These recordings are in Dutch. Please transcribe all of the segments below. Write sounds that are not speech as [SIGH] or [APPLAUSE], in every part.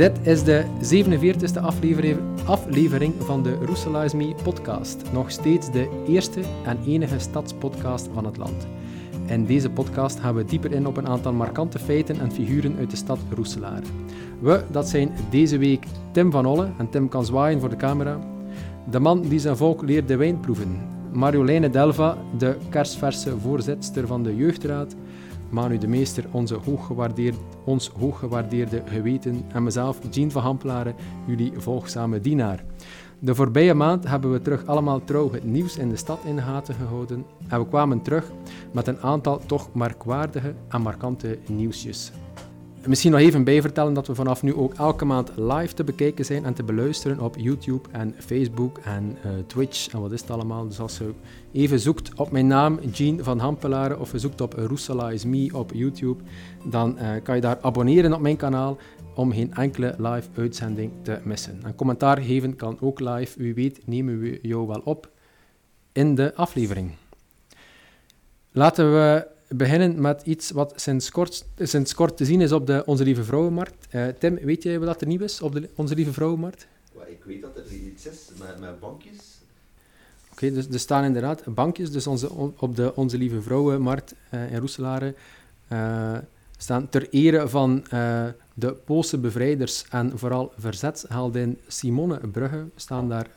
Dit is de 47e aflevering, aflevering van de Roeselaars Me podcast. Nog steeds de eerste en enige stadspodcast van het land. In deze podcast gaan we dieper in op een aantal markante feiten en figuren uit de stad Roeselaar. We, dat zijn deze week Tim van Olle, en Tim kan zwaaien voor de camera. De man die zijn volk leerde wijn proeven. Marjoleine Delva, de kersverse voorzitter van de Jeugdraad. Manu de Meester, onze hooggewaardeerd, ons hooggewaardeerde geweten. En mezelf, Jean van Hamplaren, jullie volgzame dienaar. De voorbije maand hebben we terug allemaal trouw het nieuws in de stad in gaten gehouden. En we kwamen terug met een aantal toch merkwaardige en markante nieuwsjes. Misschien nog even bijvertellen dat we vanaf nu ook elke maand live te bekijken zijn en te beluisteren op YouTube en Facebook en uh, Twitch en wat is het allemaal. Dus als je even zoekt op mijn naam, Jean van Hampelaren, of je zoekt op Roesela is Me op YouTube, dan uh, kan je daar abonneren op mijn kanaal om geen enkele live uitzending te missen. En commentaar geven kan ook live. Wie weet nemen we jou wel op in de aflevering. Laten we beginnen met iets wat sinds kort, sinds kort te zien is op de Onze Lieve Vrouwenmarkt. Uh, Tim, weet jij wat er nieuw is op de Onze Lieve Vrouwenmarkt? Ik weet dat er iets is met, met bankjes. Oké, okay, dus er staan inderdaad bankjes. Dus onze, op de Onze Lieve Vrouwenmarkt uh, in Roeselare uh, staan ter ere van de Poolse bevrijders en vooral verzetsheldin Simone Brugge staan daar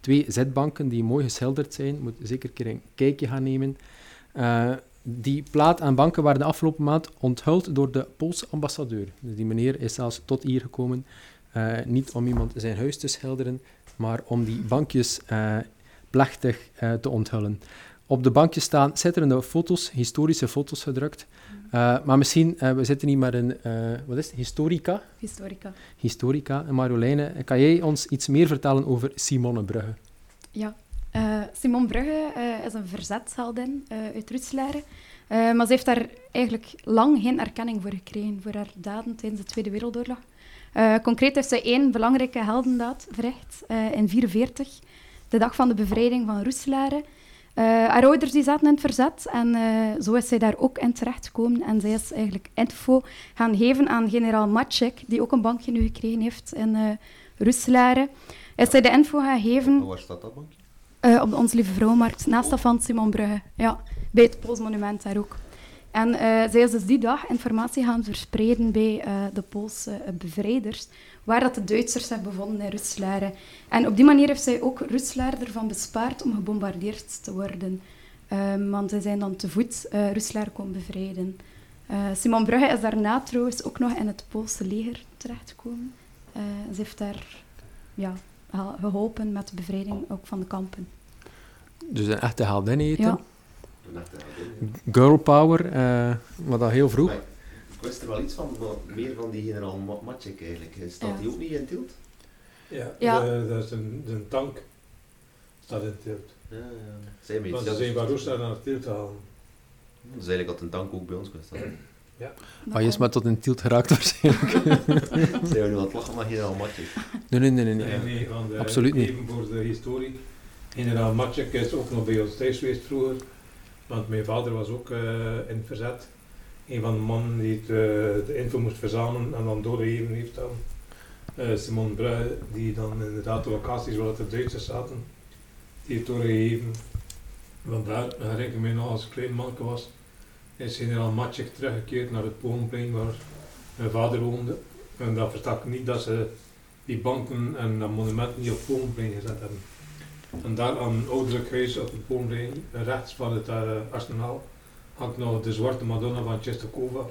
twee zitbanken die mooi geschilderd zijn. Moet zeker een keer een kijkje gaan nemen. Die plaat en banken waren de afgelopen maand onthuld door de Poolse ambassadeur. Dus die meneer is zelfs tot hier gekomen, uh, niet om iemand zijn huis te schilderen, maar om die bankjes uh, plechtig uh, te onthullen. Op de bankjes staan schitterende foto's, historische foto's gedrukt. maar misschien, we zitten hier met een, wat is het, historica? Historica. Historica. En Marjoleine, kan jij ons iets meer vertellen over Simone Brugge? Ja, uh, Simone Brugge uh, is een verzetsheldin uh, uit Ruslaren. maar ze heeft daar eigenlijk lang geen erkenning voor gekregen, voor haar daden tijdens de Tweede Wereldoorlog. concreet heeft ze één belangrijke heldendaad verricht in 1944, de dag van de bevrijding van Roeselare. haar ouders die zaten in het verzet en zo is zij daar ook in terechtgekomen. En zij is eigenlijk info gaan geven aan generaal Maciek, die ook een bankje nu gekregen heeft in uh, Roeselare. Is zij de info gaan geven... Waar staat dat bankje? Uh, op de Onze Lieve Vrouwenmarkt, naast dat van Simon Brugge. Ja, bij het Pools monument daar ook. En uh, zij is dus die dag informatie gaan verspreiden bij uh, de Poolse bevrijders, waar dat de Duitsers zich bevonden in Ruslaren. En op die manier heeft zij ook Ruslaar ervan bespaard om gebombardeerd te worden. Um, want zij zijn dan te voet uh, Ruslaar komen bevrijden. Simon Brugge is daarna trouwens ook nog in het Poolse leger terechtgekomen. ze heeft daar ja, geholpen met de bevrijding ook van de kampen. Dus een echte heldin eten. Ja. Girl power, uh, maar dat heel vroeg. Maar ik wist er wel iets van, meer van die generaal Matschik eigenlijk. Staat ja. die ook niet in Tilt? Ja, ja. De, dat is een, een tank. Staat in Tilt. Ja, ja. Zij mee. ze zijn van Roesland naar Tilt halen. Dus eigenlijk had een tank ook bij ons gestaan. Ja. Maar je is maar tot een tilt geraakt waarschijnlijk. Zijn we nu aan het lachen, maar generaal Matschik? Nee, nee, nee. nee, nee. nee de, Absoluut niet. Even voor de historie. Generaal Matschik is ook nog bij ons thuis geweest vroeger. Want mijn vader was ook uh, in het verzet. Een van de mannen die het, uh, de info moest verzamelen en dan doorgegeven heeft aan uh, Simon Brugge, die dan inderdaad de locaties waar de Duitsers zaten, die heeft doorgegeven. Vandaar herinner ik me nog als ik klein manneke was, is generaal Matschik teruggekeerd naar het Polenplein waar mijn vader woonde. En dat verstak niet dat ze die banken en dat monument niet op het Polenplein gezet hebben. En daar aan een ouderlijk huis op het Polenplein, rechts van het uh, arsenaal, hangt nog de zwarte Madonna van Czestochowa.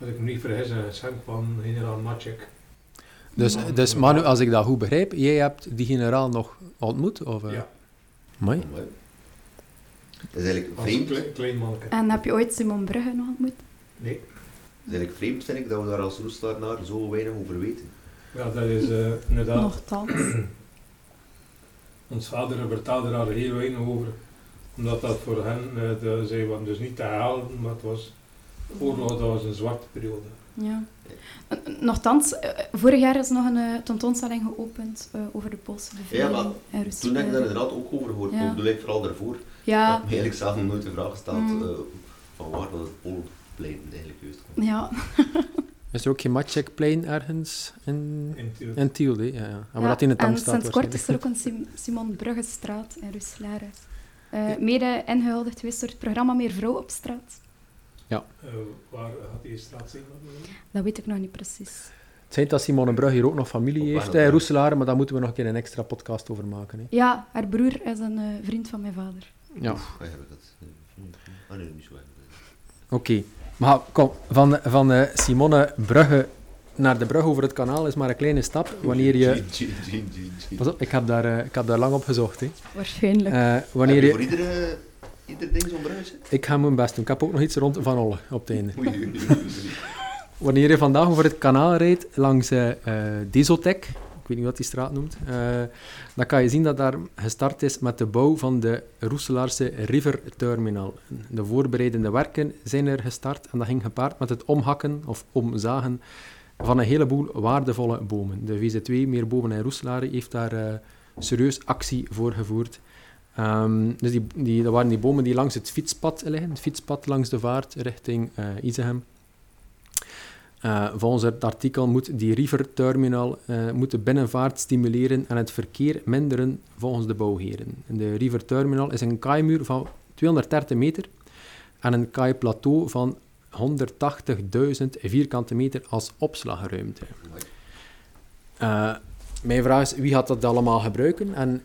Als ik me niet vergis, een geschenk van generaal Matschik. Dus, dus Manu, als ik dat goed begrijp, jij hebt die generaal nog ontmoet? Of, uh? Ja. Mooi. Dat is eigenlijk vreemd. Klein, en heb je ooit Simon Brugge nog ontmoet? Nee. Dat is eigenlijk vreemd, vind ik, dat we daar als Roestelaar naar zo weinig over weten. Ja, dat is uh, inderdaad... Nochtans. [CLEARS THROAT] Ons vader vertelde daar heel weinig over. Omdat dat voor hen, uh, de, zij waren dus niet te halen, maar het was... Oorlog, dat was een zwarte periode. Ja. Nochtans, vorig jaar is nog een tentoonstelling geopend uh, over de Poolse bevrijding ja, maar in Toen heb ik daar inderdaad ook over gehoord, ja. bedoel ik vooral daarvoor. Ja. Ik heb eigenlijk zelf nog nooit de vraag gesteld mm. uh, van waar dat het Poolplein eigenlijk juist komt. Ja. [LAUGHS] Is er ook geen matcheckplein ergens in, In Tiel. in Tiel? hè? Ja, ja. En waar Ja, dat in de tank en staat sinds kort is er ook een Sim- Simon Bruggestraat in Roeselare. Eh mede ingehuldigd geweest door het programma Meer Vrouw op straat. Eh, waar gaat die straat zijn? Dat weet ik nog niet precies. Het schijnt dat Simone Brug hier ook nog familie Op heeft, in Roeselare, maar daar moeten we nog een keer een extra podcast over maken. Hè. Ja, haar broer is een eh, vriend van mijn vader. Ja, Oef, eigenlijk dat. Ah nee, niet zo erg. oké. Maar kom, van, van eh, Simone Brugge naar de brug over het kanaal is maar een kleine stap. Wanneer je... Jean. Pas op, ik heb daar, eh, ik heb daar lang op gezocht. Hè. Waarschijnlijk. Eh, wanneer Heb je je... voor iedere, ieder ding zo'n hè? Ik ga mijn best doen. Ik heb ook nog iets rond Van Olle op het einde. Wanneer je vandaag over het kanaal rijdt langs eh eh, Desotec, ik weet niet wat die straat noemt, eh, dan kan je zien dat daar gestart is met de bouw van de Roeselaarse River Terminal. De voorbereidende werken zijn er gestart en dat ging gepaard met het omhakken of omzagen van een heleboel waardevolle bomen. De VZ2 Meer Bomen en Roeselare heeft daar eh, serieus actie voor gevoerd. Ehm, dus die, dat waren die bomen die langs het fietspad liggen, het fietspad langs de vaart richting eh Izegem. Eh, volgens het artikel moet die River Terminal eh, moet de binnenvaart stimuleren en het verkeer minderen volgens de bouwheren. De River Terminal is een kaaimuur van 230 meter en een kaaiplateau van 180.000 vierkante meter als opslagruimte. Eh, mijn vraag is, wie gaat dat allemaal gebruiken? En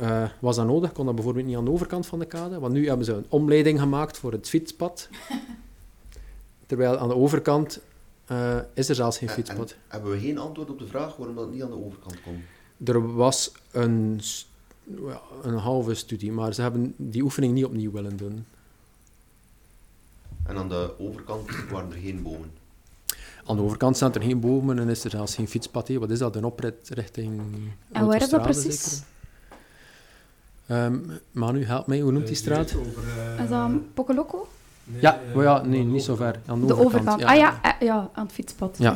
eh, was dat nodig? Kon dat bijvoorbeeld niet aan de overkant van de kade? Want nu hebben ze een omleiding gemaakt voor het fietspad. [LAUGHS] Terwijl aan de overkant eh, is er zelfs geen En- fietspad. en hebben we geen antwoord op de vraag waarom dat niet aan de overkant komt? Er was een, een halve studie, maar ze hebben die oefening niet opnieuw willen doen. En aan de overkant waren er geen bomen. Aan de overkant staan er geen bomen en is er zelfs geen fietspad. Wat is dat? Een oprit richting En waar is dat precies? zeker? Ehm, Manu, help mij. Hoe noemt die Eh, straat? Over, eh, is dat Pocolocco? Nee, Ja, maar ja, nee, niet zo ver. Aan de, De overkant. overkant. Ah ja, ja, aan het fietspad. Ja,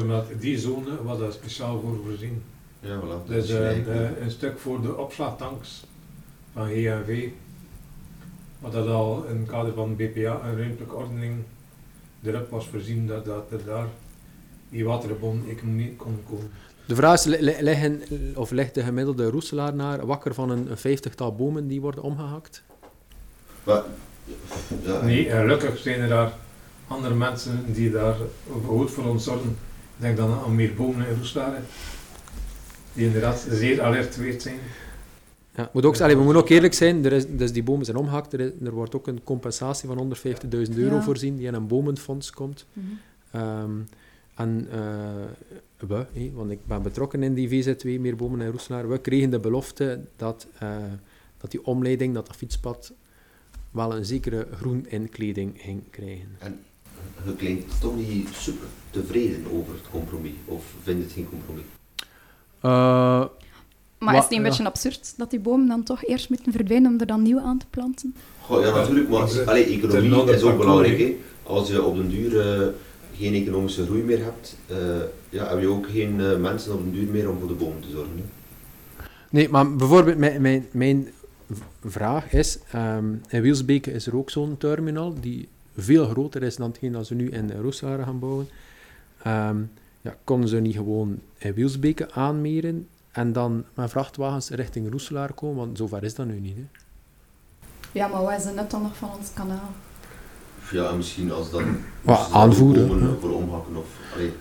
omdat die zone was daar speciaal voor voorzien. Ja, voilà. dat Dus is eh, een stuk voor de opslagtanks van GNV, wat dat al in het kader van BPA en ruimtelijke ordening erop was voorzien dat, dat er daar die waterbom-economie kon komen. De vraag is, li- li- liggen, of ligt de gemiddelde roeselaar wakker van een, een vijftigtal bomen die worden omgehakt? Maar, ja, Nee, gelukkig zijn er daar andere mensen die daar goed voor ons zorgen. Ik denk dan aan meer bomen in Roeselare, die inderdaad zeer alert geweest zijn. Ja, moet ook, allee, we moeten ook eerlijk zijn, er is, dus die bomen zijn omgehakt, er, is- er wordt ook een compensatie van 150.000 euro Ja. voorzien die in een bomenfonds komt. Mhm. Ehm, en eh, we, hé, want ik ben betrokken in die VZ2, meer bomen en Roeselaar, we kregen de belofte dat, eh, dat die omleiding, dat dat fietspad, wel een zekere groen inkleding ging krijgen. je klinkt toch niet super tevreden over het compromis. Of vind je het geen compromis? Eh, Maar is het niet een ja. beetje absurd dat die bomen dan toch eerst moeten verdwijnen om er dan nieuw aan te planten? Goh, ja, natuurlijk, maar allee, economie is ook belangrijk. hè. Als je op den duur eh, geen economische groei meer hebt, eh, ja, heb je ook geen mensen op den duur meer om voor de bomen te zorgen. Hè. Nee, maar bijvoorbeeld mijn, mijn, mijn vraag is, ehm, in Wielsbeke is er ook zo'n terminal die veel groter is dan hetgeen dat ze nu in Roeselare gaan bouwen. Ehm, ja, konden ze niet gewoon in Wielsbeke aanmeren en dan met vrachtwagens richting Roeselaar komen? Want zover is dat nu niet. Hè? Ja, maar wat is het net dan nog van ons kanaal? Ja, en misschien als dan Wat, aanvoeren, hè. voor omhakken of allee,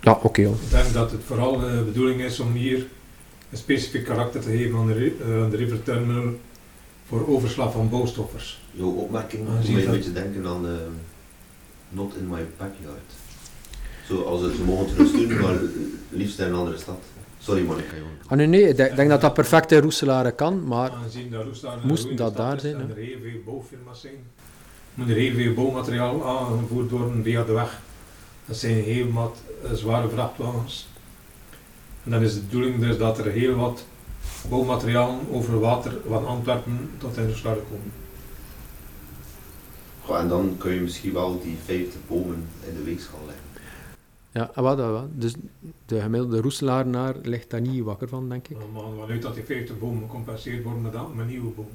Ja, oké. Ik denk dat het vooral de bedoeling is om hier een specifiek karakter te geven aan de, eh, aan de River Terminal voor overslag van bouwstoffers. jouw opmerking doet mij je een dat? beetje denken aan eh, not in my backyard. Zo, als ze, ze mogen het doen, maar liefst in een andere stad. Sorry Monica, jongen. Ah, nee, nee, ik denk, ik denk dat dat perfect in Roeselare kan, maar Aangezien dat moest dat daar is zijn, En hè? er heel veel bouwfirma's zijn. Moet er heel veel bouwmateriaal aangevoerd worden via de weg. Dat zijn heel wat eh, zware vrachtwagens. En dan is de bedoeling dus dat er heel wat bouwmateriaal over water van Antwerpen tot in Roeselaar komen. Goh, en dan kun je misschien wel die 50 bomen in de weegschaal leggen. ja, wat, ah, wat. Dus de gemiddelde Roeselaar ligt daar niet wakker van, denk ik. We vanuit dat die 50 bomen gecompenseerd worden met, met nieuwe bomen.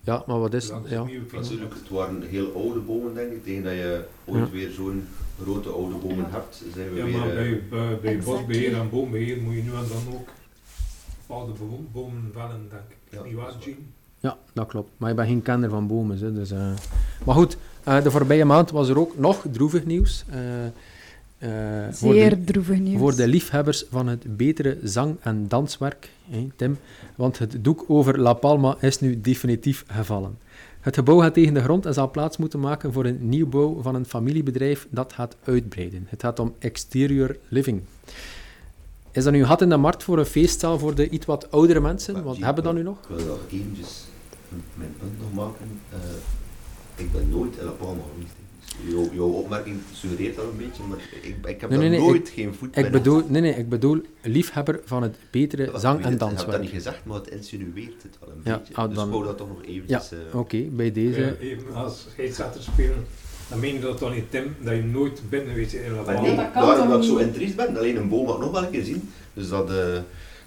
Ja, maar wat is... Ja. de nieuwe fiets. Natuurlijk, het waren heel oude bomen, denk ik. Tegen dat je ooit Ja. weer zo'n grote oude bomen Ja. hebt, zijn we Ja, weer... maar eh, bij, bij, bij Exactly. bosbeheer en boombeheer moet je nu en dan ook bepaalde bomen vellen, denk ik. Ja, Niet waar. Jean? Ja, dat klopt. Maar ik ben geen kenner van bomen. Hè, dus, eh. Maar goed, eh, de voorbije maand was er ook nog droevig nieuws. eh, eh, voor de- Zeer droevig nieuws. Voor de liefhebbers van het betere zang- en danswerk, hè, Tim, want het doek over La Palma is nu definitief gevallen. Het gebouw gaat tegen de grond en zal plaats moeten maken voor een nieuwbouw van een familiebedrijf dat gaat uitbreiden. Het gaat om exterior living. Is dat nu gat in de markt voor een feestzaal voor de iets wat oudere mensen? Zie, hebben we ik nu nog? Ik wil nog eventjes mijn punt nog maken. Eh, ik ben nooit in geweest. Jouw, jouw opmerking suggereert dat een beetje, maar ik, ik heb Nee, nee, nee, nooit geen voet Ik bedoel, nee, nee, ik bedoel liefhebber van het betere zang- Ik en het, Ik heb dat danswerk. niet gezegd, maar het insinueert het wel een Ja, beetje. ah, dus dan- ik dat toch nog eventjes... eh, Oké, bij deze... Eh, Even als scheidsrechter spelen, dan meen je dat toch niet, Tim, dat je nooit geweest bent in Palma. nee, dat kan daarom dat ik zo niet? intriest ben. Alleen een boom had ik nog wel een keer zien. Dus dat, eh,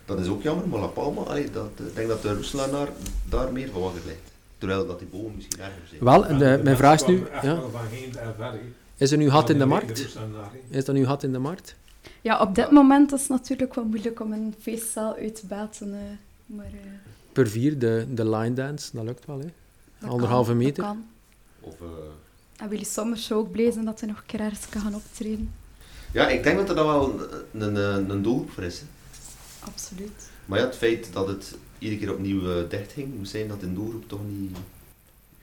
dat is ook jammer, maar La Palma, allee, dat, ik denk dat de Roeselaar daar meer van wakker ligt. Terwijl dat die bomen misschien erger zijn. Wel, En de, de mijn vraag is nu... Ja, hè. is er nu gat in de markt? Is dat nu gat in de markt? Ja, op dit moment is het natuurlijk wel moeilijk om een feestzaal uit te baten. eh, maar eh, Per vier, de, de line dance, dat lukt wel, hè? dat Anderhalve kan, dat meter? kan. Of, eh, En Willy Sommers zou ook blij zijn dat hij nog een keer ergens kan gaan optreden. ja, ik denk dat er dan wel een, een, een, een doelgroep voor is. hè. Absoluut. Maar ja, het feit dat het iedere keer opnieuw eh, dicht ging, moet zijn dat de doelgroep toch niet...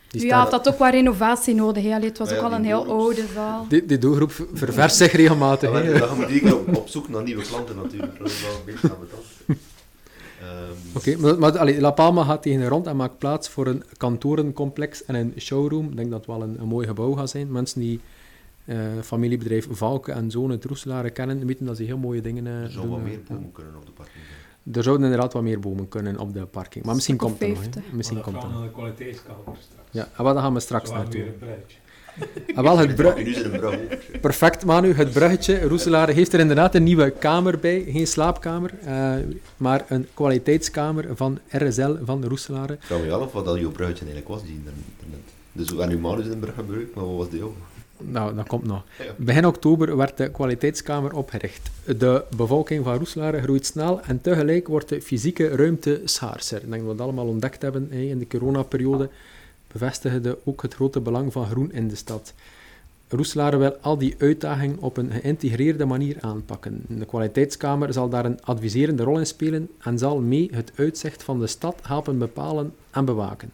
Die ja, had dat ook wel renovatie nodig. Allee, het was ook al een heel oude zaal. Die, die doelgroep ver- ververst zich regelmatig. Ja, dan moet keer op, op zoek naar nieuwe klanten natuurlijk. Dat is wel een beetje ambetant. Ehm, Oké, maar, maar allee, La Palma gaat tegen de rond en maakt plaats voor een kantorencomplex en een showroom. Ik denk dat het wel een, een mooi gebouw gaat zijn. Mensen die eh, familiebedrijf Valke en Zoon het Roeselare kennen, weten dat ze heel mooie dingen eh, Er zou doen. wat meer bomen kunnen op de parking. Er zouden inderdaad wat meer bomen kunnen op de parking. Maar misschien komt het nog. hè. 50. Misschien dat komt het gaan nog. de kwaliteitskamer straks. Ja, en wat, daar gaan we straks naartoe. weer een bruidje. En wel, het Het bru- [LAUGHS] nu zijn een brug over. Perfect, Manu. Het bruggetje. Roeselare heeft er inderdaad een nieuwe kamer bij. Geen slaapkamer, eh, maar een kwaliteitskamer van RSL van Roeselare. Ik vraag me wel af wat dat jouw bruidje eigenlijk was die internet. Dus we hebben nu Manus in de brug gebruikt, maar wat was die ook? Nou, dat komt nog. Begin oktober werd de kwaliteitskamer opgericht. De bevolking van Roeselare groeit snel en tegelijk wordt de fysieke ruimte schaarser. Ik denk dat we dat allemaal ontdekt hebben in de coronaperiode. Bevestigde ook het grote belang van groen in de stad. Roeselare wil al die uitdagingen op een geïntegreerde manier aanpakken. De kwaliteitskamer zal daar een adviserende rol in spelen en zal mee het uitzicht van de stad helpen bepalen en bewaken.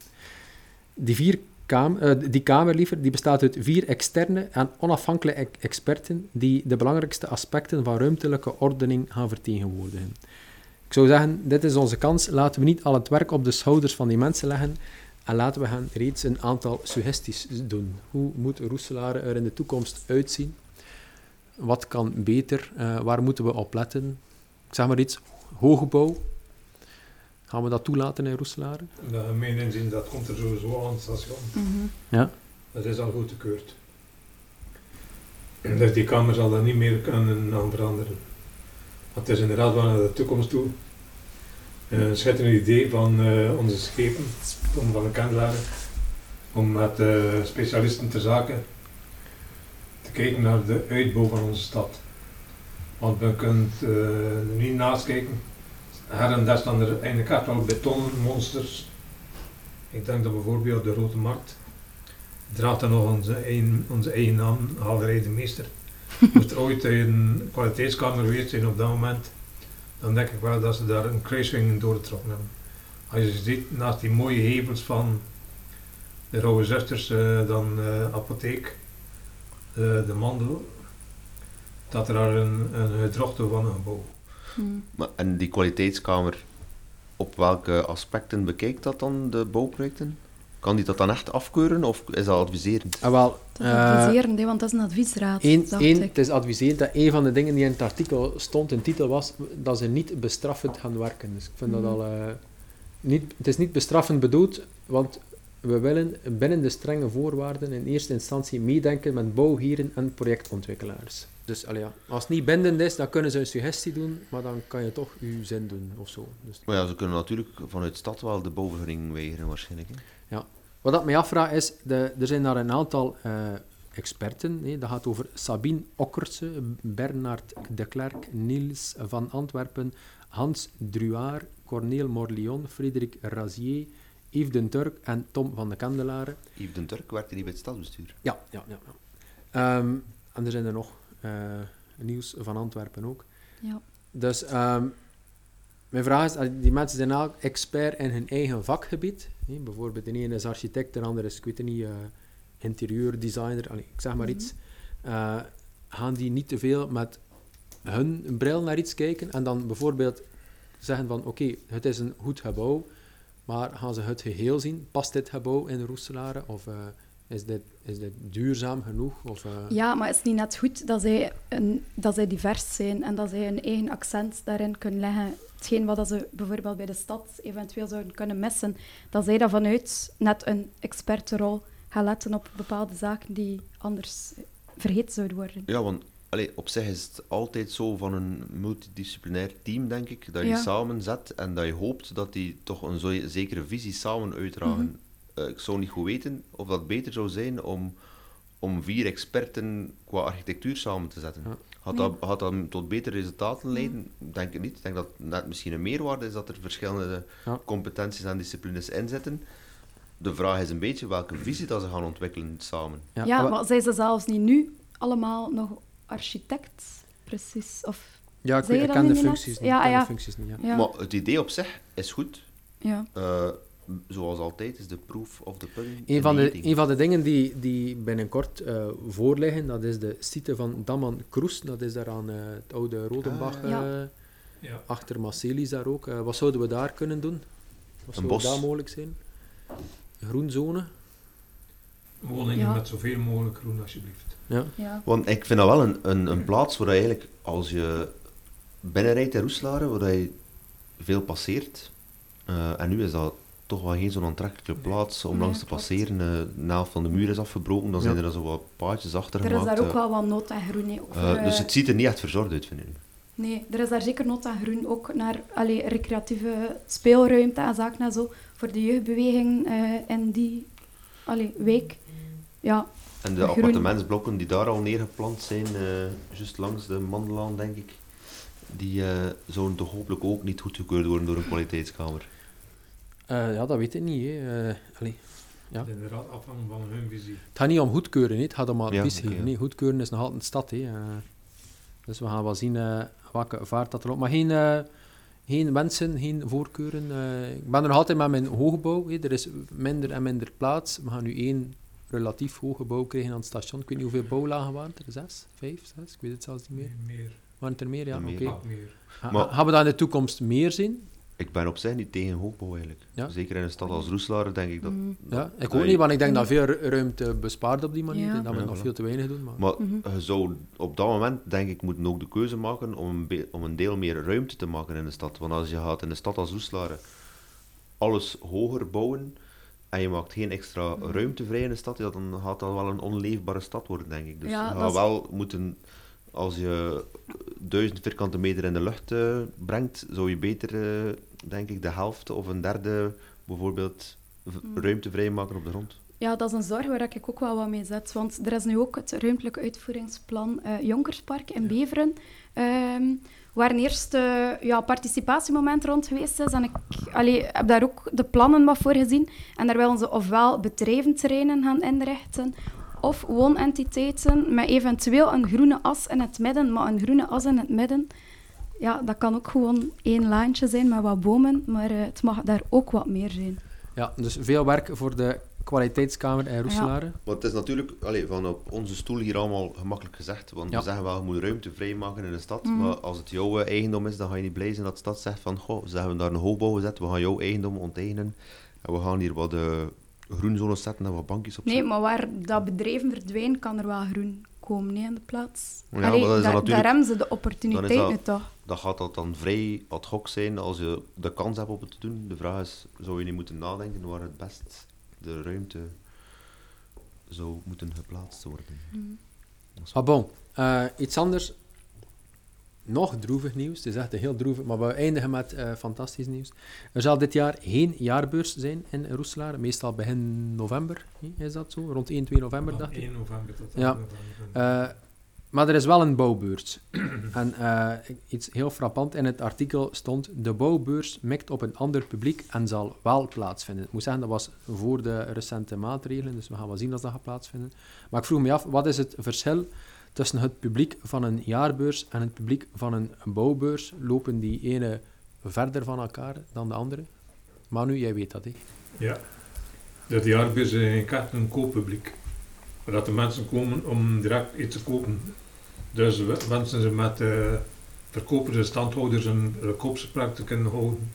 Die, vier eh, die kamer liever, die bestaat uit vier externe en onafhankelijke ex- experten die de belangrijkste aspecten van ruimtelijke ordening gaan vertegenwoordigen. Ik zou zeggen, dit is onze kans. Laten we niet al het werk op de schouders van die mensen leggen en laten we hen reeds een aantal suggesties doen. Hoe moet Roeselare er in de toekomst uitzien? Wat kan beter? Eh, waar moeten we op letten? Ik zeg maar iets, hoogbouw. Gaan we dat toelaten in Roeselare? Naar mijn inzien, dat komt er sowieso aan het station. Mhm. Ja. Dat is al goedgekeurd. Dus die kamer zal daar niet meer kunnen aan veranderen. Want het is inderdaad wel naar de toekomst toe. Een schitterend idee van eh, onze schepen, Tom van de Kandelaar, om met eh, specialisten ter zaken te kijken naar de uitbouw van onze stad. Want we kunnen eh, er niet naast kijken. Her en daar staan er eigenlijk echt wel betonmonsters. Ik denk dat bijvoorbeeld de Rode Markt draagt dan nog onze eigen, onze eigen naam, Galerij de Meester. [LAUGHS] Moest er ooit een kwaliteitskamer geweest zijn op dat moment, dan denk ik wel dat ze daar een kruising in doorgetrokken hebben. Als je ziet, naast die mooie hevels van de Rauwe Zusters, eh, dan eh, apotheek, eh, de mandel, dat er daar een, een gedrochte van een gebouw. Mhm. Maar, en die kwaliteitskamer, op welke aspecten bekijkt dat dan, de bouwprojecten? Kan die dat dan echt afkeuren of is dat adviserend? Ah, wel, Dat is eh, adviserend, want dat is een adviesraad. Eén, dacht één, ik. het is adviserend dat een van de dingen die in het artikel stond, een titel was, dat ze niet bestraffend gaan werken. Dus ik vind dat Mhm. al... eh, niet, het is niet bestraffend bedoeld, want we willen binnen de strenge voorwaarden in eerste instantie meedenken met bouwheren en projectontwikkelaars. Dus allee, ja, als het niet bindend is, dan kunnen ze een suggestie doen, maar dan kan je toch je zin doen of zo. Dus Maar ja, ze kunnen natuurlijk vanuit stad wel de bouwvergunning weigeren waarschijnlijk. Hè. Wat dat mij afvraagt is, de, er zijn daar een aantal eh, experten. hè. dat gaat over Sabine Okkerse, Bernard de Klerk, Niels van Antwerpen, Hans Druard, Corneel Morlion, Frederik Razier, Yves den Turk en Tom van de Kandelaren. Yves den Turk werkte niet bij het stadsbestuur. Ja, ja, ja. ja. Ehm, en er zijn er nog. eh Niels van Antwerpen ook. Ja. Dus ehm, mijn vraag is, die mensen zijn elk expert in hun eigen vakgebied. hè. bijvoorbeeld de ene is architect, de andere is, ik weet het niet, eh, interieurdesigner, allee, ik zeg maar Mhm. iets. Eh, gaan die niet te veel met hun bril naar iets kijken en dan bijvoorbeeld zeggen van, oké, het is een goed gebouw, maar gaan ze het geheel zien? Past dit gebouw in Roeselare? Of eh, is, dit, is dit duurzaam genoeg? Of, eh, Ja, maar is het niet net goed dat zij, een, dat zij divers zijn en dat zij hun eigen accent daarin kunnen leggen? Hetgeen wat dat ze bijvoorbeeld bij de stad eventueel zouden kunnen missen, dat zij dat vanuit net een expertenrol gaan letten op bepaalde zaken die anders vergeten zouden worden. Ja, want allee, op zich is het altijd zo van een multidisciplinair team, denk ik, dat je Ja. samen zet en dat je hoopt dat die toch een zo zekere visie samen uitdragen. Mhm. Eh, ik zou niet goed weten of dat beter zou zijn om, om vier experten qua architectuur samen te zetten. Ja. Had, dat, had dat tot betere resultaten leiden? Denk ik niet. Ik denk dat het net misschien een meerwaarde is dat er verschillende Ja. competenties en disciplines in zitten. De vraag is een beetje welke visie dat ze gaan ontwikkelen samen. Ja, maar- maar zijn ze zelfs niet nu allemaal nog architect? Precies. Of, ja, ik, weet, ik ken de functies niet. Ja, ja. de functies niet, ja. ja, Maar het idee op zich is goed. ja. Eh, zoals altijd is de proof of the pudding. Een van, de, een van de dingen die, die binnenkort eh voorliggen, dat is de site van Daman Kroes. Dat is daar aan eh, het oude Rodenbach, Ah. Ja. eh, Ja. achter Marcelis daar ook. Wat zouden we daar kunnen doen? Wat zou bos. daar mogelijk zijn? Groenzone? Woningen Ja. met zoveel mogelijk groen, alsjeblieft. Ja. ja. Want ik vind dat wel een, een, een plaats waar je eigenlijk, als je binnenrijdt in Roeselare, waar je veel passeert. eh, en nu is dat toch wel geen zo'n aantrekkelijke plaats om Nee, langs te klopt. passeren. Eh, de helft van de muur is afgebroken, dan Ja. zijn er zo wat paadjes achter Er is daar ook eh. wel wat nood aan groen. over, Eh, dus het ziet er niet echt verzorgd uit, vind ik. Nee, er is daar zeker nood aan groen. Ook naar allee, recreatieve speelruimte en zaken en zo. Voor de jeugdbeweging eh in die allee, week. Ja, En de appartementsblokken die daar al neergeplant zijn, eh juist langs de Mandelaan, denk ik, die eh, zouden toch hopelijk ook niet goedgekeurd worden door een kwaliteitskamer. Eh, ja, dat weet ik niet. Hè. Allee. Ja. Inderdaad afhangen van hun visie. Het gaat niet om goedkeuren, hè. het gaat om advies ja. Nee, goedkeuren is nog altijd een stad. Hè. Dus we gaan wel zien eh, welke vaart dat er op. Maar geen, eh, geen wensen, geen voorkeuren. eh. ik ben er nog altijd met mijn hoogbouw. Hè. Er is minder en minder plaats. We gaan nu één relatief hoog gebouw krijgen aan het station. Ik weet niet hoeveel bouwlagen waren er. Zes? Vijf? Zes? Ik weet het zelfs niet meer. Meer. Waren het er meer? Ja, Meer. oké. Maar- Gaan we dat in de toekomst meer zien? Ik ben op zich niet tegen hoogbouw eigenlijk. Ja. Zeker in een stad als Roeselare denk ik dat... Mm. Ja, ik dat ook je- niet, want ik denk dat veel ru- ruimte bespaart op die manier. Ja. en Dat we Ja, nog voilà. veel te weinig doen. Maar... Maar Mhm. je zou op dat moment, denk ik, moeten ook de keuze maken om een, om een deel meer ruimte te maken in de stad. Want als je gaat in een stad als Roeselare alles hoger bouwen en je maakt geen extra ruimte vrij in de stad, ja, dan gaat dat wel een onleefbare stad worden, denk ik. Dus Ja, je gaat is- wel moeten, als je duizend vierkante meter in de lucht eh, brengt, zou je beter, eh, denk ik, de helft of een derde bijvoorbeeld Mhm. ruimte vrijmaken op de grond. Ja, dat is een zorg waar ik ook wel wat mee zet. Want er is nu ook het ruimtelijk uitvoeringsplan eh, Jonkerspark in Beveren. ehm, waar een eerste ja, participatiemoment rond geweest is. En ik allee, heb daar ook de plannen wat voor gezien. En daar willen ze ofwel bedrijventerreinen gaan inrichten, of woonentiteiten met eventueel een groene as in het midden. Maar een groene as in het midden, ja, dat kan ook gewoon één laantje zijn met wat bomen. Maar eh, het mag daar ook wat meer zijn. Ja, dus veel werk voor de kwaliteitskamer in Roeselare. Maar het is natuurlijk allee, van op onze stoel hier allemaal gemakkelijk gezegd. Want Ja. we zeggen wel, je moet ruimte vrijmaken in de stad. Mhm. Maar als het jouw eh, eigendom is, dan ga je niet blij zijn dat de stad zegt van goh, ze hebben daar een hoogbouw gezet, we gaan jouw eigendom onteigenen. En we gaan hier wat uh, groenzones zetten en wat bankjes op Nee, maar waar dat bedrijven verdwijnen, kan er wel groen komen nee, in de plaats. Ja, maar dat is dan daar, natuurlijk- daar hebben ze de dan is opportuniteit dat- nu toch. Dat gaat dat dan vrij ad hoc zijn als je de kans hebt om het te doen. De vraag is, zou je niet moeten nadenken waar het best de ruimte zou moeten geplaatst worden. Mm. Ah bon, Eh, iets anders. Nog droevig nieuws. Het is echt een heel droevig, maar we eindigen met eh, fantastisch nieuws. Er zal dit jaar geen jaarbeurs zijn in Roeselaar. Meestal begin november, is dat zo? Rond 1, 2 november, dacht ik. 1 november tot Ja. 8 november. Eh, maar er is wel een bouwbeurs. [CLEARS THROAT] en eh, iets heel frappant in het artikel stond: De bouwbeurs mikt op een ander publiek en zal wel plaatsvinden. Ik moet zeggen, dat was voor de recente maatregelen, dus we gaan wel zien als dat gaat plaatsvinden. Maar ik vroeg me af, wat is het verschil tussen het publiek van een jaarbeurs en het publiek van een bouwbeurs? Lopen die ene verder van elkaar dan de andere? Manu, jij weet dat, hè? Ja. Dat jaarbeurs is een kooppubliek. Dat de mensen komen om direct iets te kopen. Dus we- wensen ze met eh verkopers en standhouders een eh, koopgesprek te kunnen houden.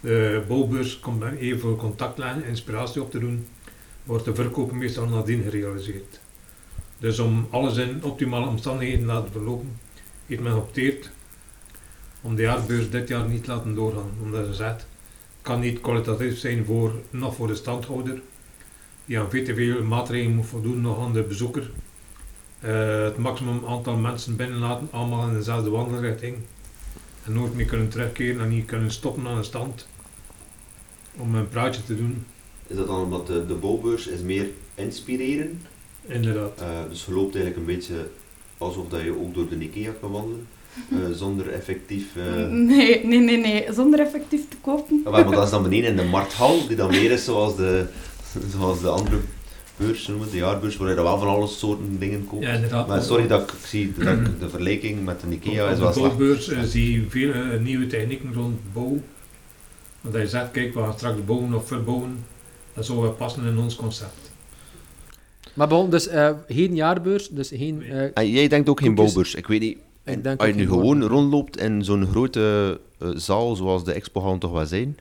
De bouwbeurs komt met even voor contact leggen, inspiratie op te doen, wordt de verkoop meestal nadien gerealiseerd. Dus om alles in optimale omstandigheden te laten verlopen, heeft men geopteerd om de jaarbeurs dit jaar niet te laten doorgaan. Omdat ze zegt, kan niet kwalitatief zijn voor, nog voor de standhouder, die aan veel te maatregelen moet voldoen, nog aan de bezoeker. Eh, het maximum aantal mensen binnenlaten, allemaal in dezelfde wandelrichting. En nooit meer kunnen terugkeren en niet kunnen stoppen aan een stand om een praatje te doen. Is dat dan omdat de, de bouwbeurs is meer inspireren? Inderdaad. Eh, dus je loopt eigenlijk een beetje alsof dat je ook door de Ikea kan wandelen, eh, [LAUGHS] zonder effectief... eh, Nee, nee, nee, nee. Zonder effectief te kopen. Ah, wel, maar dat is dan beneden in de markthal, die dan meer is zoals de, [LAUGHS] zoals de andere beurs noemen, de jaarbeurs, waar je wel van alle soorten dingen koopt. Ja, inderdaad. Maar sorry dat ik, ik zie dat ik de vergelijking met de Ikea Op is de wel slecht. bouwbeurs eh, zie je veel eh, nieuwe technieken rond bouw. Want je zegt, kijk, we gaan straks bouwen of verbouwen. Dat zou wel passen in ons concept. Maar bon, dus eh, geen jaarbeurs, dus geen... eh, En jij denkt ook geen bouwbeurs. Ik weet niet, Ik denk als je nu gewoon bouwbeurs. rondloopt in zo'n grote zaal zoals de expo gaan toch wel zijn,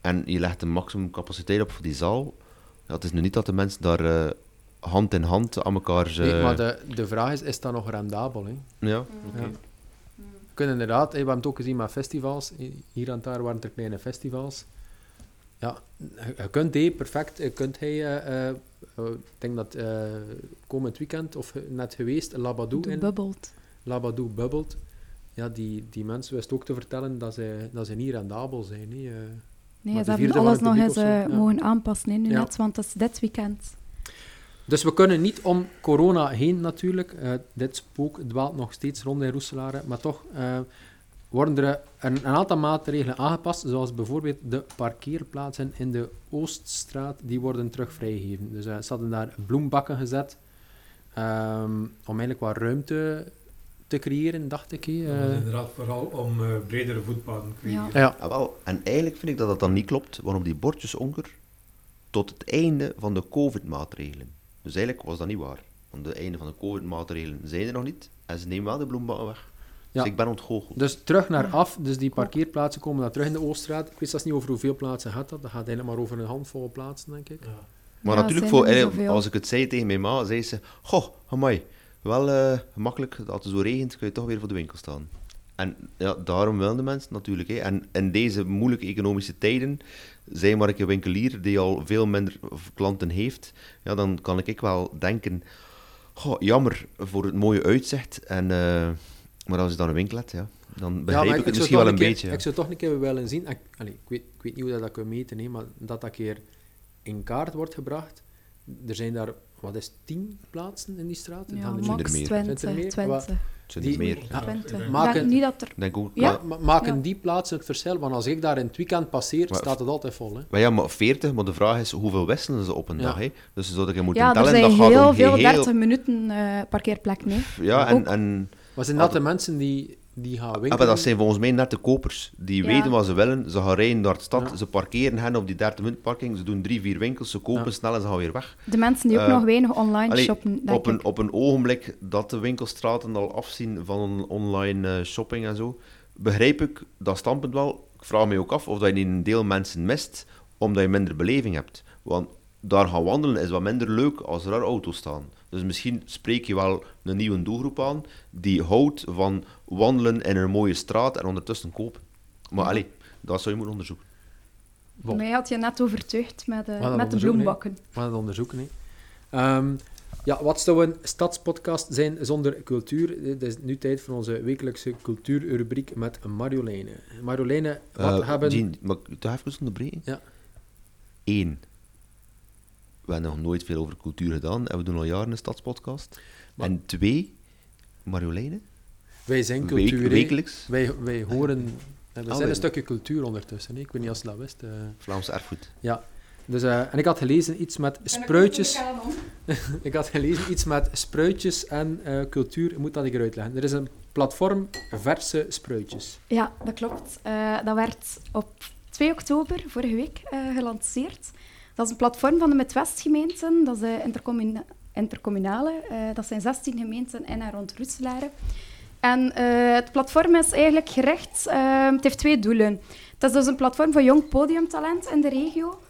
en je legt een maximum capaciteit op voor die zaal, ja, het is nu niet dat de mensen daar eh, hand in hand aan elkaar... Nee, eh, maar de, de vraag is, is dat nog rendabel? Hè? Ja, Ja. We kunnen inderdaad, hè, we hebben het ook gezien met festivals. Hier en daar waren er kleine festivals. Ja, je, kunt hij perfect, je kunt hij, eh, ik denk dat eh, komend weekend, of net geweest, Labadou in, bubbelt. Labadou bubbelt. Ja, die, die mensen wisten ook te vertellen dat ze, dat ze niet rendabel zijn. Hè. Nee, ze hebben alles nog eens eh, mogen aanpassen hè, nu net, want het is dit weekend. Dus we kunnen niet om corona heen natuurlijk. Eh, dit spook dwaalt nog steeds rond in Roeselare. Maar toch eh, worden er een, een aantal maatregelen aangepast. Zoals bijvoorbeeld de parkeerplaatsen in de Ooststraat. Die worden terug vrijgegeven. Dus ze hadden daar bloembakken gezet. ehm, om eigenlijk wat ruimte te creëren, dacht ik. hè. Dat is Eh, inderdaad vooral om eh, bredere voetpaden te creëren. Ja. ja. Ah, wel. En eigenlijk vind ik dat dat dan niet klopt, want op die bordjes onker tot het einde van de COVID-maatregelen. Dus eigenlijk was dat niet waar. Want het einde van de COVID-maatregelen zijn er nog niet. En ze nemen wel de bloembakken weg. Dus Ja. ik ben ontgoocheld. Dus terug naar af. Dus die parkeerplaatsen komen dan terug in de Ooststraat. Ik weet zelfs niet over hoeveel plaatsen gaat dat. Dat gaat maar over een handvol plaatsen, denk ik. Ja. Maar Ja, natuurlijk, voor, eh, als ik het zei tegen mijn ma, zei ze... Goh, amai, wel eh, gemakkelijk. Als het zo regent, kun je toch weer voor de winkel staan. En ja, daarom willen de mensen natuurlijk. Hè. En in deze moeilijke economische tijden, zijn maar ik een winkelier die al veel minder klanten heeft, ja, dan kan ik wel denken... Goh, jammer voor het mooie uitzicht. En, eh, maar als je dan een winkel hebt, ja, dan begrijp ik, het misschien wel een keer- beetje. ja. Ik zou toch een keer willen zien, ik, allee, ik, weet, ik weet niet hoe dat, dat kan meten, hè, maar dat dat keer in kaart wordt gebracht. Er zijn daar, wat is het, tien plaatsen in die straat? Ja, er er max meer? 20. Zijn er meer? 20. Het zijn er die- meer. Ja, 20. ik Ik Maken- denk niet dat er... Ik denk ook... Ja. maar- Ma- ma- maken Ja. die plaatsen het verschil? Want als ik daar in het weekend passeer, Maar- staat het altijd vol. Hè? Maar ja, maar 40, maar de vraag is hoeveel wisselen ze op een Ja. dag? Hè? Dus zouden je moeten Ja, er tellen, zijn dat gaat heel om veel geheel- 30 minuten eh parkeerplek, nee. Ja, en, en Wat zijn dat de mensen die, die gaan ah, winkelen? maar dat zijn volgens mij net de kopers. Die Ja. weten wat ze willen, ze gaan rijden naar de stad, Ja. ze parkeren hen op die 30 minuten parking, ze doen drie, vier winkels, ze kopen Ja. snel en ze gaan weer weg. De mensen die ook Eh, nog weinig online allee, shoppen, denk Op een, ik. op een ogenblik dat de winkelstraten al afzien van online eh, shopping en zo, begrijp ik dat standpunt wel. Ik vraag me ook af of dat je niet een deel mensen mist, omdat je minder beleving hebt. Want daar gaan wandelen is wat minder leuk als er daar auto's staan. Dus misschien spreek je wel een nieuwe doelgroep aan die houdt van wandelen in een mooie straat en ondertussen kopen. Maar allee, dat zou je moeten onderzoeken. Bon. Mij had je net overtuigd met, eh, dat met de bloembakken. We gaan het onderzoeken. Hè. Ehm, ja, wat zou een stadspodcast zijn zonder cultuur? Het is nu tijd voor onze wekelijkse cultuurrubriek met Marjoleine. Marjoleine, wat Eh, hebben... Jean, mag ik toch even onderbreken? Ja. Eén. We hebben nog nooit veel over cultuur gedaan en we doen al jaren een stadspodcast. Maar- En twee, Marjoleine, Wij zijn week- cultuur. hè. wekelijks Wij, wij horen... We zijn wij- een stukje cultuur ondertussen. hè. Ik weet niet of je dat wist. eh. Vlaams erfgoed. ja. Dus, eh, en ik had gelezen iets met spruitjes. [LAUGHS] Ik had gelezen iets met spruitjes en eh, cultuur. Moet dat ik eruit leggen? Er is een platform verse spruitjes. Ja, dat klopt. Eh, dat werd op 2 oktober vorige week gelanceerd. Dat is een platform van de Midwest-gemeenten. Dat is de intercommuna- intercommunale. Eh, dat zijn 16 gemeenten in en rond Roeselare. En eh, het platform is eigenlijk gericht... eh, het heeft twee doelen. Het is dus een platform voor jong podiumtalent in de regio.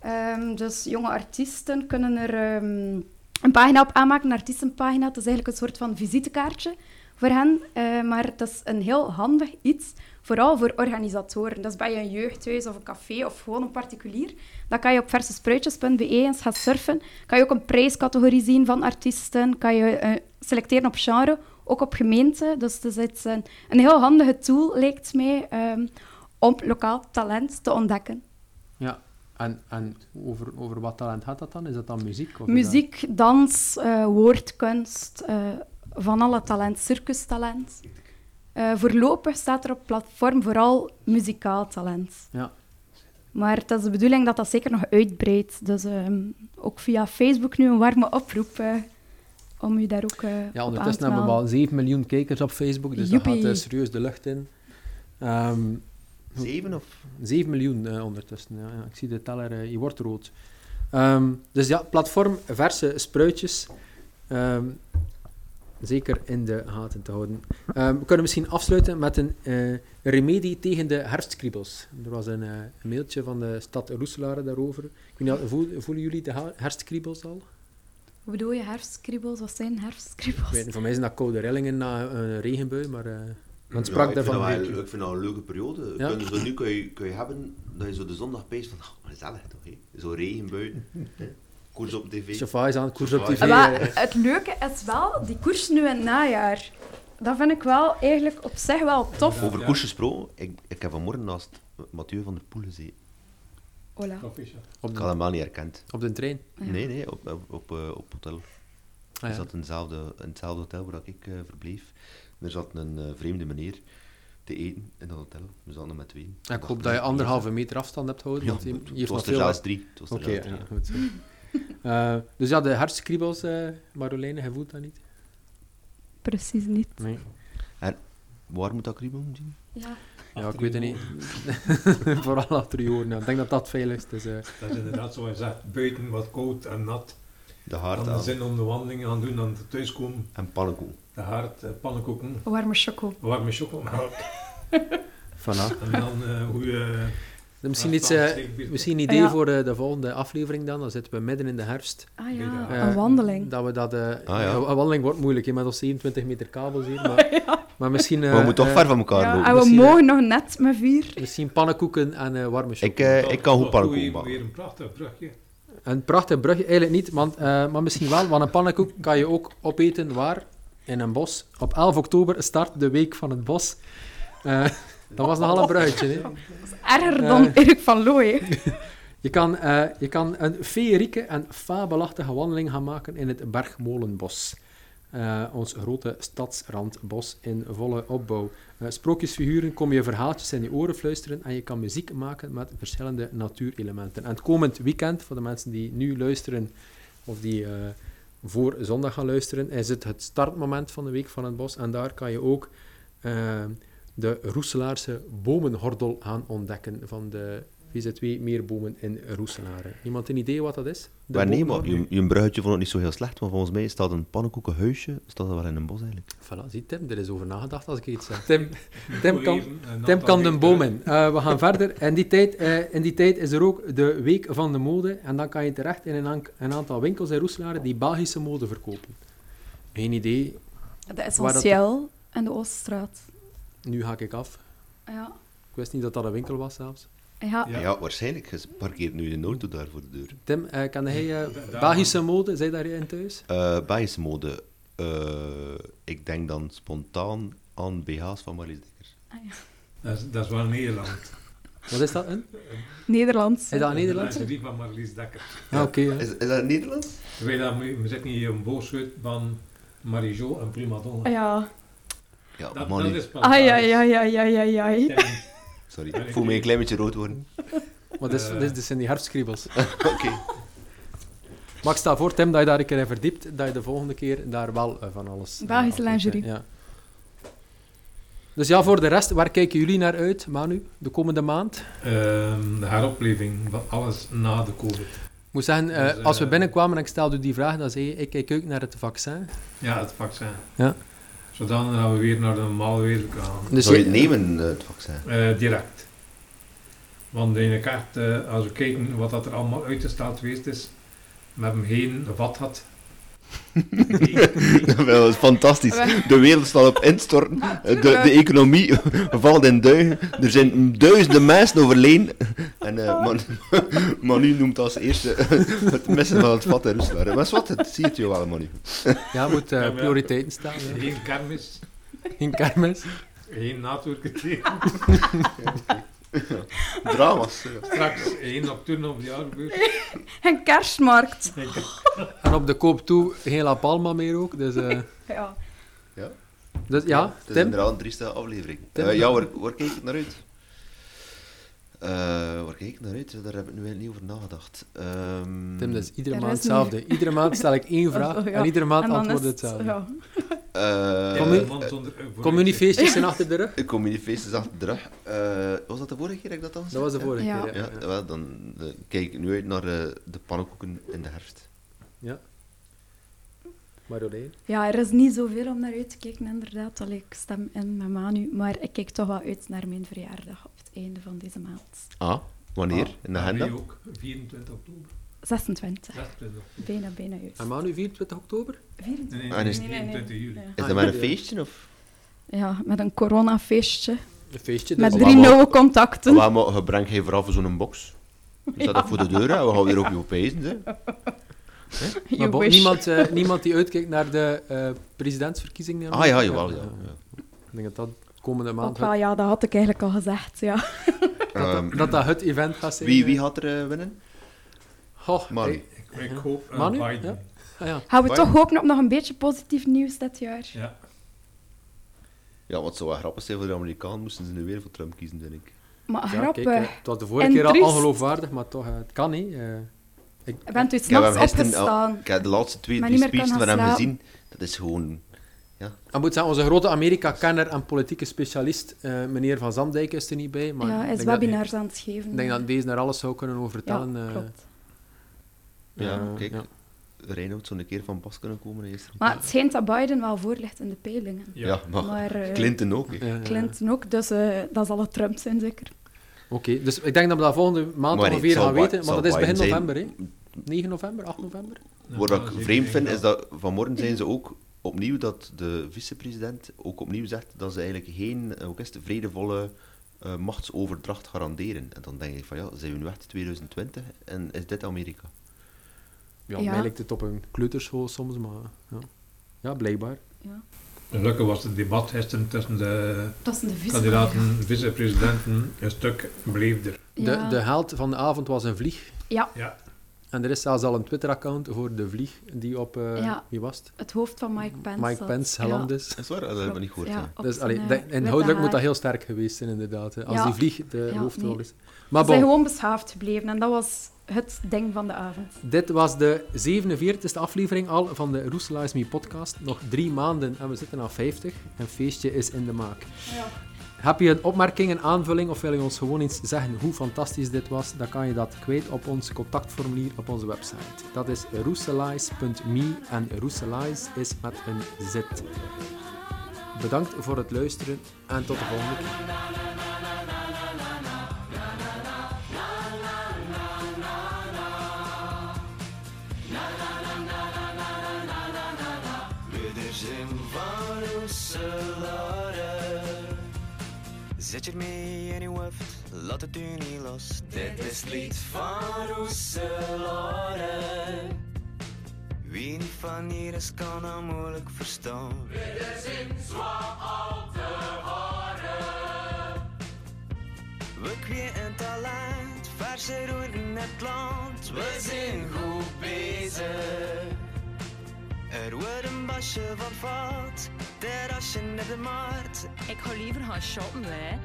Ehm, dus jonge artiesten kunnen er ehm, een pagina op aanmaken, een artiestenpagina. Het is eigenlijk een soort van visitekaartje voor hen. eh, maar het is een heel handig iets, vooral voor organisatoren. Dus bij een jeugdhuis of een café of gewoon een particulier. Dan kan je op versespruitjes.be eens gaan surfen. Kan je ook een prijscategorie zien van artiesten. Kan je eh, selecteren op genre, ook op gemeente. Dus het is iets, een, een heel handige tool, lijkt mij, ehm, om lokaal talent te ontdekken. Ja. En, en over, over wat talent gaat dat dan? Is dat dan muziek? Of is Muziek, dans, eh, woordkunst, van alle talent, circustalent. Eh, voorlopig staat er op het platform vooral muzikaal talent. dat- Ja. Maar het is de bedoeling dat dat zeker nog uitbreidt. Dus ehm, ook via Facebook nu een warme oproep eh, om u daar ook eh Ja, op aan ondertussen hebben we al 7 miljoen kijkers op Facebook, dus dat Joepie. gaat eh, serieus de lucht in. Ehm, Zeven of? 7 miljoen ondertussen. Ja, ja. Ik zie de teller, eh, je wordt rood. Ehm, dus ja, platform verse spruitjes. Ehm, zeker in de gaten te houden. Ehm, we kunnen misschien afsluiten met een eh, remedie tegen de herfstkriebels. Er was een, eh, een mailtje van de stad Roeselare daarover. Ik weet niet, voelen, voelen jullie de herfstkriebels al? Hoe bedoel je herfstkriebels? Wat zijn Ik herfstkriebels? weet voor mij zijn dat koude rillingen na een regenbui, maar uh, men Ja, sprak ik daarvan. vind wel-. Ik vind dat een leuke periode. Ja. Kun je zo nu kun je, kun je hebben dat je zo de zondag peest van, oh, gezellig toch, hè? Zo regenbui, [LAUGHS] koers op tv. Chauffage aan het koers op tv. Maar het leuke is wel, die koers nu in het najaar. Dat vind ik wel eigenlijk op zich wel tof. Over Ja. koers gesproken, ik, ik heb vanmorgen naast Mathieu van der Poel gezeten. Hola. Op, Ik de, had hem wel niet herkend. op de trein. Ja. Nee, nee, op, op, op, eh, op hotel. Ah, Hij ja. zat in hetzelfde, in hetzelfde hotel waar ik eh, verbleef. En er zat een eh, vreemde meneer te eten in dat hotel. We zaten er met twee. Ik hoop dat je anderhalve meter afstand hebt gehouden, Ja, want het was er zelfs drie. Het was er zelfs ja, drie, goed [LAUGHS] Eh, dus ja, de herfstkriebels, eh Marjoleine, je voelt dat niet? Precies niet. Nee. Waar moet dat kriebelen, Jean? Ja. Ja, ik weet het niet. [LAUGHS] Vooral achter je oren. Ja. Ik denk dat dat veiligst is. eh. Dat is inderdaad zoals je zegt, buiten wat koud en nat. De haard Dan de aan. zin om de wandeling gaan doen, dan thuiskomen, En pannenkoek. de haard, eh, pannenkoeken, Warme choco. warme chocolade. [LAUGHS] Voilà. En dan hoe je... Misschien, iets, eh, misschien een idee Ja. voor eh, de volgende aflevering dan. Dan zitten we midden in de herfst. Ah ja, Ja. Eh, een wandeling. Dat we dat, eh, Ah, ja. Een wandeling wordt moeilijk, hè, met ons 27 meter kabels hier. Maar, [LAUGHS] maar misschien, we moeten toch ver van elkaar Ja, lopen. en we mogen nog net met vier. misschien pannenkoeken en eh, warme chocolade. Ik, ik kan goed Dat pannenkoek doe je bakken. Weer een prachtig brugje. Een prachtig brugje, eigenlijk niet, want, eh, maar misschien wel. Want een pannenkoek kan je ook opeten waar? In een bos. Op 11 oktober start de Week van het Bos. [LAUGHS] Dat was nogal een bruidje. Hè? Erger dan Eh. Erik van Looy. [LAUGHS] Je, kan, eh, je kan een feerieke en fabelachtige wandeling gaan maken in het Bergmolenbos. Eh, ons grote stadsrandbos in volle opbouw. Sprookjesfiguren kom je verhaaltjes in je oren fluisteren en je kan muziek maken met verschillende natuurelementen. En het komend weekend, voor de mensen die nu luisteren of die voor zondag gaan luisteren, is het het startmoment van de Week van het Bos. En daar kan je ook de Roeselaarse bomenhordel gaan ontdekken van de VZW Meerbomen in Roeselare. Iemand een idee wat dat is? De Maar nee, maar je, je bruidje vond het niet zo heel slecht, maar volgens mij staat een pannenkoekenhuisje staat er wel in een bos eigenlijk. Voilà, zie Tim, er is over nagedacht als ik iets zeg. Tim, [LAUGHS] Tim kan, een Tim kan de boom in. Eh, we gaan verder. In die, tijd, eh, in die tijd is er ook de Week van de Mode. En dan kan je terecht in een, een aantal winkels in Roeselare die Belgische mode verkopen. Geen idee. De dat- Essentieel en de Ooststraat. Nu haak ik af. Ja. Ik wist niet dat dat een winkel was zelfs. Ja, Ja. Ja, waarschijnlijk. Je parkeert nu een auto daar voor de deur. Tim, eh, kan jij daar- Belgische mode, zij daar in thuis? Eh Belgische mode. Eh, ik denk dan spontaan aan BH's van Marlies Dekkers. Ah, ja. Dat is, dat is wel Nederland. Wat is dat? Een? Nederlands. Is dat Nederlands? Dat is die van Marlies Dekker. Ah, oké. Is, is dat Nederlands? Wij dat, we zitten hier een boosheid van Marijo en Prima Donna. Ah, Ja. Ja, Dat, man, dat is Ai, ai, ai, ai, ai, ai, ai. Ja, Sorry, ik voel me een klein beetje rood worden. Wat is, Eh. dit, dit zijn die herfstkriebels. [LAUGHS] Oké. Maar ik sta voor, Tim, dat je daar een keer in verdiept, dat je de volgende keer daar wel eh, van alles... eh, Belgische hè. lingerie. Ja. Dus ja, voor de rest, waar kijken jullie naar uit, Manu, de komende maand? Ehm, de heropleving van alles na de COVID. Ik moet zeggen, eh, Dus, als we binnenkwamen en ik stelde u die vraag, dan zei je, ik kijk uit naar het vaccin. Ja, het vaccin. Ja. Zodanig dat we weer naar de normale wereld gaan. Dus Zou je je- het nemen, eh, het vaccin? Eh, direct. Want in de kaart, eh, als we kijken wat dat er allemaal uitgesteld geweest is, we hebben geen vat had. [LAUGHS] Dat is fantastisch. De wereld staat op instorten. De, de economie [LAUGHS] valt in duigen. Er zijn duizenden mensen overleden. En eh Man- [LAUGHS] Manu noemt als eerste het missen van het vat in Rusland. Maar is wat, het ziet je wel, Manu. Ja, moet eh, maar- prioriteiten staan. ja. Geen kermis, In kermis. geen natuurkwartier. Drama's. Straks geen nocturne op de jaarbeurs. [LAUGHS] En kerstmarkt. [LAUGHS] En op de koop toe geen La Palma meer ook. Dus, eh, [LAUGHS] Ja. dus ja, Het is inderdaad een trieste aflevering. Tim, Eh, ja, waar, waar kijk ik naar uit? Eh, waar kijk ik naar uit? Daar heb ik nu eigenlijk niet over nagedacht. Ehm, Tim, dat is iedere Er maand hetzelfde. Iedere maand stel ik één vraag Oh, ja. en iedere maand antwoord hetzelfde. Ja. Eh, Commu- Een man zonder- eh, Communiefeestjes zijn achter de rug. Is achter de rug. Eh, was dat de vorige keer dat ik dat al Dat was de vorige Ja. keer. Ja. Ja, wel, dan eh, kijk ik nu uit naar eh, de pannenkoeken in de herfst. Marjolein. ja, er is niet zoveel om naar uit te kijken, inderdaad. Allee, ik stem in met Manu. Maar ik kijk toch wel uit naar mijn verjaardag op het einde van deze maand. Ah, wanneer? Ah, in de agenda? ook, 24 oktober. 26. 26 oktober. Bijna, bijna juist. En Manu, 24 oktober? 24. Nee, nee, Ah, nee, is- 24 juli. Is dat met ja, een feestje? Of? Ja, met een coronafeestje. Een feestje. Met Dus Maar drie nieuwe contacten. Waar maar je brengt vooral voor zo'n box? Zet dat voor de deur en we gaan weer op je opeisen. Hè? Maar bon, niemand, eh, niemand die uitkijkt naar de eh, presidentsverkiezingen? Ah ja, jawel. Ja, ja. Ik denk dat dat komende maand... Ook wel, ja, dat had ik eigenlijk al gezegd. Ja. Dat dat het event gaat zijn. wie, eh. wie gaat er eh, winnen? Goh, Manu. ik- Ik, ik hoop eh, Manu? Biden. Ja. ah, ja. Gaan we toch hopen op nog een beetje positief nieuws dit jaar? Ja. Ja, wat zou wel grappig zijn voor de Amerikanen, moesten ze nu weer voor Trump kiezen, denk ik. Maar Ja, grappig. kijk, eh, het was de vorige En keer al ongeloofwaardig, maar toch, eh, het kan niet. eh. ik, Je bent Ik heb hem s'nachts opgestaan. Ik heb de laatste twee, Maar drie speeches van hem gezien. Dat is gewoon... Ik moet zeggen, onze grote Amerika-kenner en politieke specialist, eh, meneer Van Zandijk, is er niet bij. Maar ja, hij is webinars aan het geven. Ik denk dat deze daar alles zou kunnen over vertellen. Ja, eh. klopt. Ja, kijk. ja. Reinoud zou een keer van pas kunnen komen. Eerst. Maar het schijnt dat Biden wel voor ligt in de peilingen. Ja, maar, Maar eh, Clinton ook. hè. Ja, ja. Clinton ook, dus eh, dat zal het Trump zijn zeker. Oké, dus ik denk dat we dat volgende maand Maar ongeveer gaan weten. Maar dat is begin Biden november, hè? 9 november, 8 november? Wat ik vreemd vind, is dat vanmorgen zijn ze ook opnieuw dat de vicepresident ook opnieuw zegt dat ze eigenlijk geen eh, ook is het, vredevolle machtsoverdracht garanderen. En dan denk ik van ja, zijn we nu echt 2020 en is dit Amerika? Ja, Ja. mij lijkt het op een kleuterschool soms, maar ja, ja blijkbaar. Ja. Gelukkig was het debat gisteren tussen de is de vice. kandidaten, vicepresidenten, een stuk beleefder. De, Ja. de held van de avond was een vlieg. Ja, Ja, En er is zelfs al een Twitter-account voor de vlieg die op, eh, Ja. wie was het? het hoofd van Mike Pence. Mike Pence ja, geland is. Dat is waar, dat hebben we niet gehoord. Ja, ja. Dus allee, eh, de- inhoudelijk moet dat heel sterk geweest zijn, inderdaad. hè, Als Ja. die vlieg de Ja, hoofdrol nee. is. Maar Ze zijn gewoon beschaafd gebleven en dat was het ding van de avond. dit was de 47e aflevering al van de Roeselaars Me podcast. Nog drie maanden en we zitten aan 50. Een feestje is in de maak. Heb je een opmerking, een aanvulling of wil je ons gewoon eens zeggen hoe fantastisch dit was? Dan kan je dat kwijt op ons contactformulier op onze website. Dat is roeselize.me en roeselize is met een z. Bedankt voor het luisteren en tot de volgende keer. Zet je mee in je hoofd laat het u niet los. Dit is het lied van Roeselare. Wie niet van hier is, kan hem moeilijk verstaan. We kweken talent, verse roer in het land. We zijn goed bezig. Er wordt een basje van vat, that I should never mind. Ik ga liever gaan shoppen, med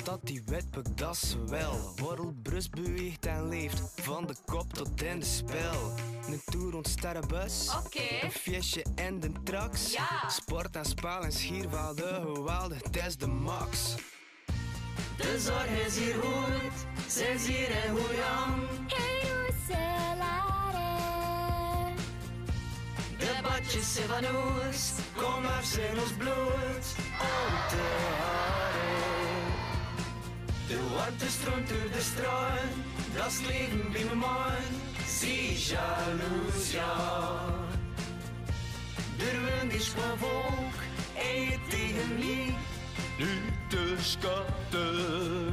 Staat die wetboek, dat is wel. Wortelbrust beweegt en leeft, van de kop tot in de spel. Een tour rond sterrenbus, Oké. een feestje en de trax. Ja. Sport en spel en schiervelde geweldig, het is de max. De zorg is hier goed, ze is hier en hoe aan. De badjes zijn van ons, kom af in ons bloed. Op de haren. De warmte stroomt door de straat, dat is het leven bij mijn man. Zie jaloers, ja. De wind is van volk, en je tegen mij. Nu de schatten.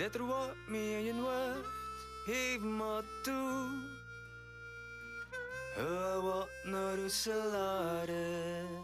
Zet er wat mee in hoofd, geef maar toe. Wat naar de salade.